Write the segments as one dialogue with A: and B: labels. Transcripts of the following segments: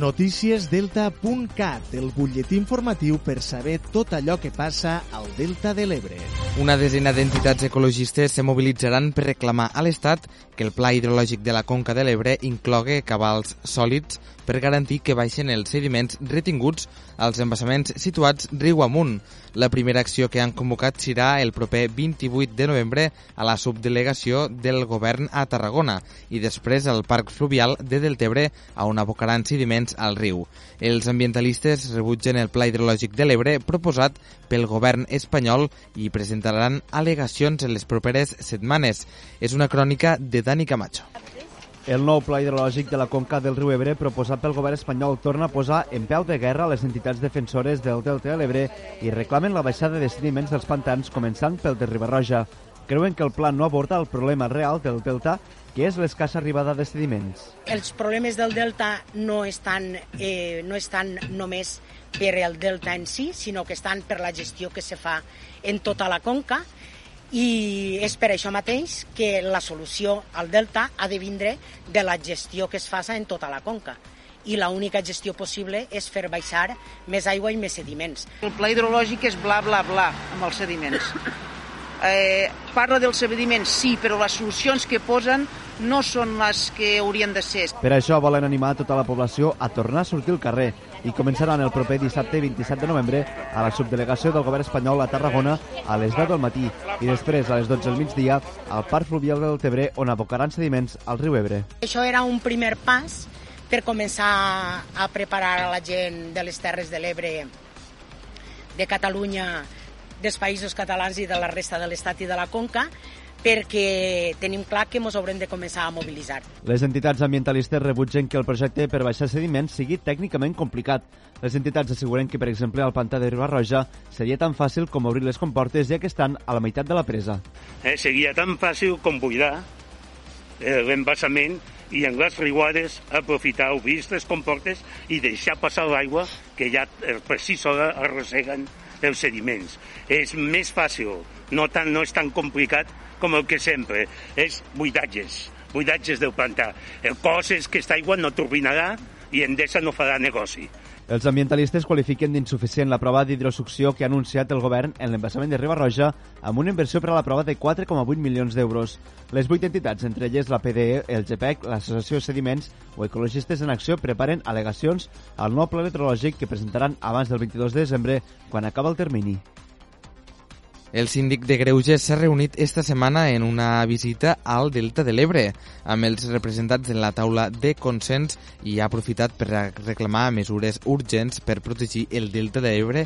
A: Noticiesdelta.cat, el butlletí informatiu per saber tot allò que passa al Delta de l'Ebre.
B: Una desena d'entitats ecologistes se mobilitzaran per reclamar a l'Estat que el pla hidrològic de la Conca de l'Ebre inclogui cabals sòlids per garantir que baixen els sediments retinguts als embassaments situats riu amunt. La primera acció que han convocat serà el proper 28 de novembre a la subdelegació del govern a Tarragona i després al Parc Fluvial de Deltebre on abocaran sediments al riu. Els ambientalistes rebutgen el pla hidrològic de l'Ebre proposat pel govern espanyol i presentaran al·legacions en les properes setmanes. És una crònica de Dani Camacho.
C: El nou pla hidrològic de la conca del riu Ebre proposat pel govern espanyol torna a posar en peu de guerra les entitats defensores del Delta de l'Ebre i reclamen la baixada de sediments dels pantans començant pel de Ribarroja. Creuen que el pla no aborda el problema real del Delta que és l'escassa arribada de sediments.
D: Els problemes del delta no estan, eh, no estan només per el delta en si, sinó que estan per la gestió que se fa en tota la conca i és per això mateix que la solució al delta ha de vindre de la gestió que es faça en tota la conca i l'única gestió possible és fer baixar més aigua i més sediments.
E: El pla hidrològic és bla, bla, bla amb els sediments. Eh, parla dels sediments, sí, però les solucions que posen no són les que haurien de ser.
C: Per això volen animar tota la població a tornar a sortir al carrer i començaran el proper dissabte 27 de novembre a la subdelegació del govern espanyol a Tarragona a les 10 del matí i després a les 12 del migdia al Parc Fluvial del Tebre on abocaran sediments al riu Ebre.
D: Això era un primer pas per començar a preparar a la gent de les Terres de l'Ebre, de Catalunya, dels països catalans i de la resta de l'Estat i de la Conca, perquè tenim clar que ens haurem de començar a mobilitzar.
C: Les entitats ambientalistes rebutgen que el projecte per baixar sediments sigui tècnicament complicat. Les entitats asseguren que, per exemple, al pantà de Ribarroja seria tan fàcil com obrir les comportes ja que estan a la meitat de la presa.
F: Eh, seria tan fàcil com buidar eh, l'embassament i en les riuades aprofitar obrir les comportes i deixar passar l'aigua que ja eh, per si sola arrosseguen els sediments. És més fàcil, no, tan, no és tan complicat com el que sempre, és buidatges, buidatges del pantà. El cos és que aquesta aigua no turbinarà i Endesa no farà negoci.
C: Els ambientalistes qualifiquen d'insuficient la prova d'hidrosucció que ha anunciat el govern en l'embassament de Ribarroja amb una inversió per a la prova de 4,8 milions d'euros. Les vuit entitats, entre elles la PDE, el GPEC, l'Associació Sediments o Ecologistes en Acció, preparen al·legacions al nou pla meteorològic que presentaran abans del 22 de desembre, quan acaba el termini.
B: El síndic de Greuges s'ha reunit esta setmana en una visita al Delta de l'Ebre amb els representats de la taula de consens i ha aprofitat per reclamar mesures urgents per protegir el Delta de l'Ebre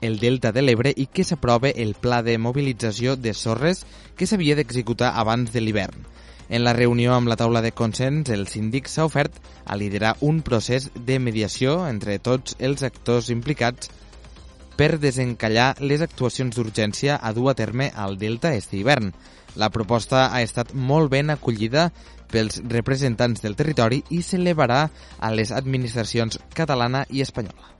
B: el Delta de l'Ebre i que s'aprove el pla de mobilització de sorres que s'havia d'executar abans de l'hivern. En la reunió amb la taula de consens, el síndic s'ha ofert a liderar un procés de mediació entre tots els actors implicats per desencallar les actuacions d'urgència a dur a terme al Delta este hivern. La proposta ha estat molt ben acollida pels representants del territori i s'elevarà a les administracions catalana i espanyola.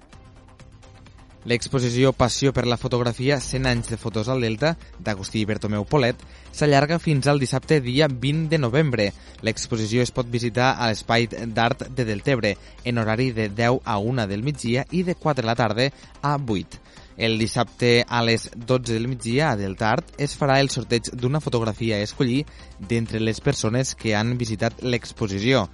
B: L'exposició Passió per la fotografia 100 anys de fotos al Delta d'Agustí Bertomeu Polet s'allarga fins al dissabte dia 20 de novembre. L'exposició es pot visitar a l'Espai d'Art de Deltebre en horari de 10 a 1 del migdia i de 4 de la tarda a 8. El dissabte a les 12 del migdia a Delta Art es farà el sorteig d'una fotografia a escollir d'entre les persones que han visitat l'exposició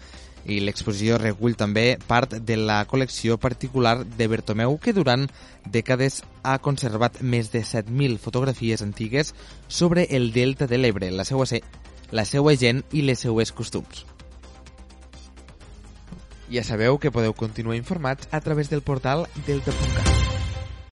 B: i l'exposició recull també part de la col·lecció particular de Bertomeu que durant dècades ha conservat més de 7.000 fotografies antigues sobre el delta de l'Ebre, la seva, la seva gent i les seues costums. Ja sabeu que podeu continuar informats a través del portal delta.cat.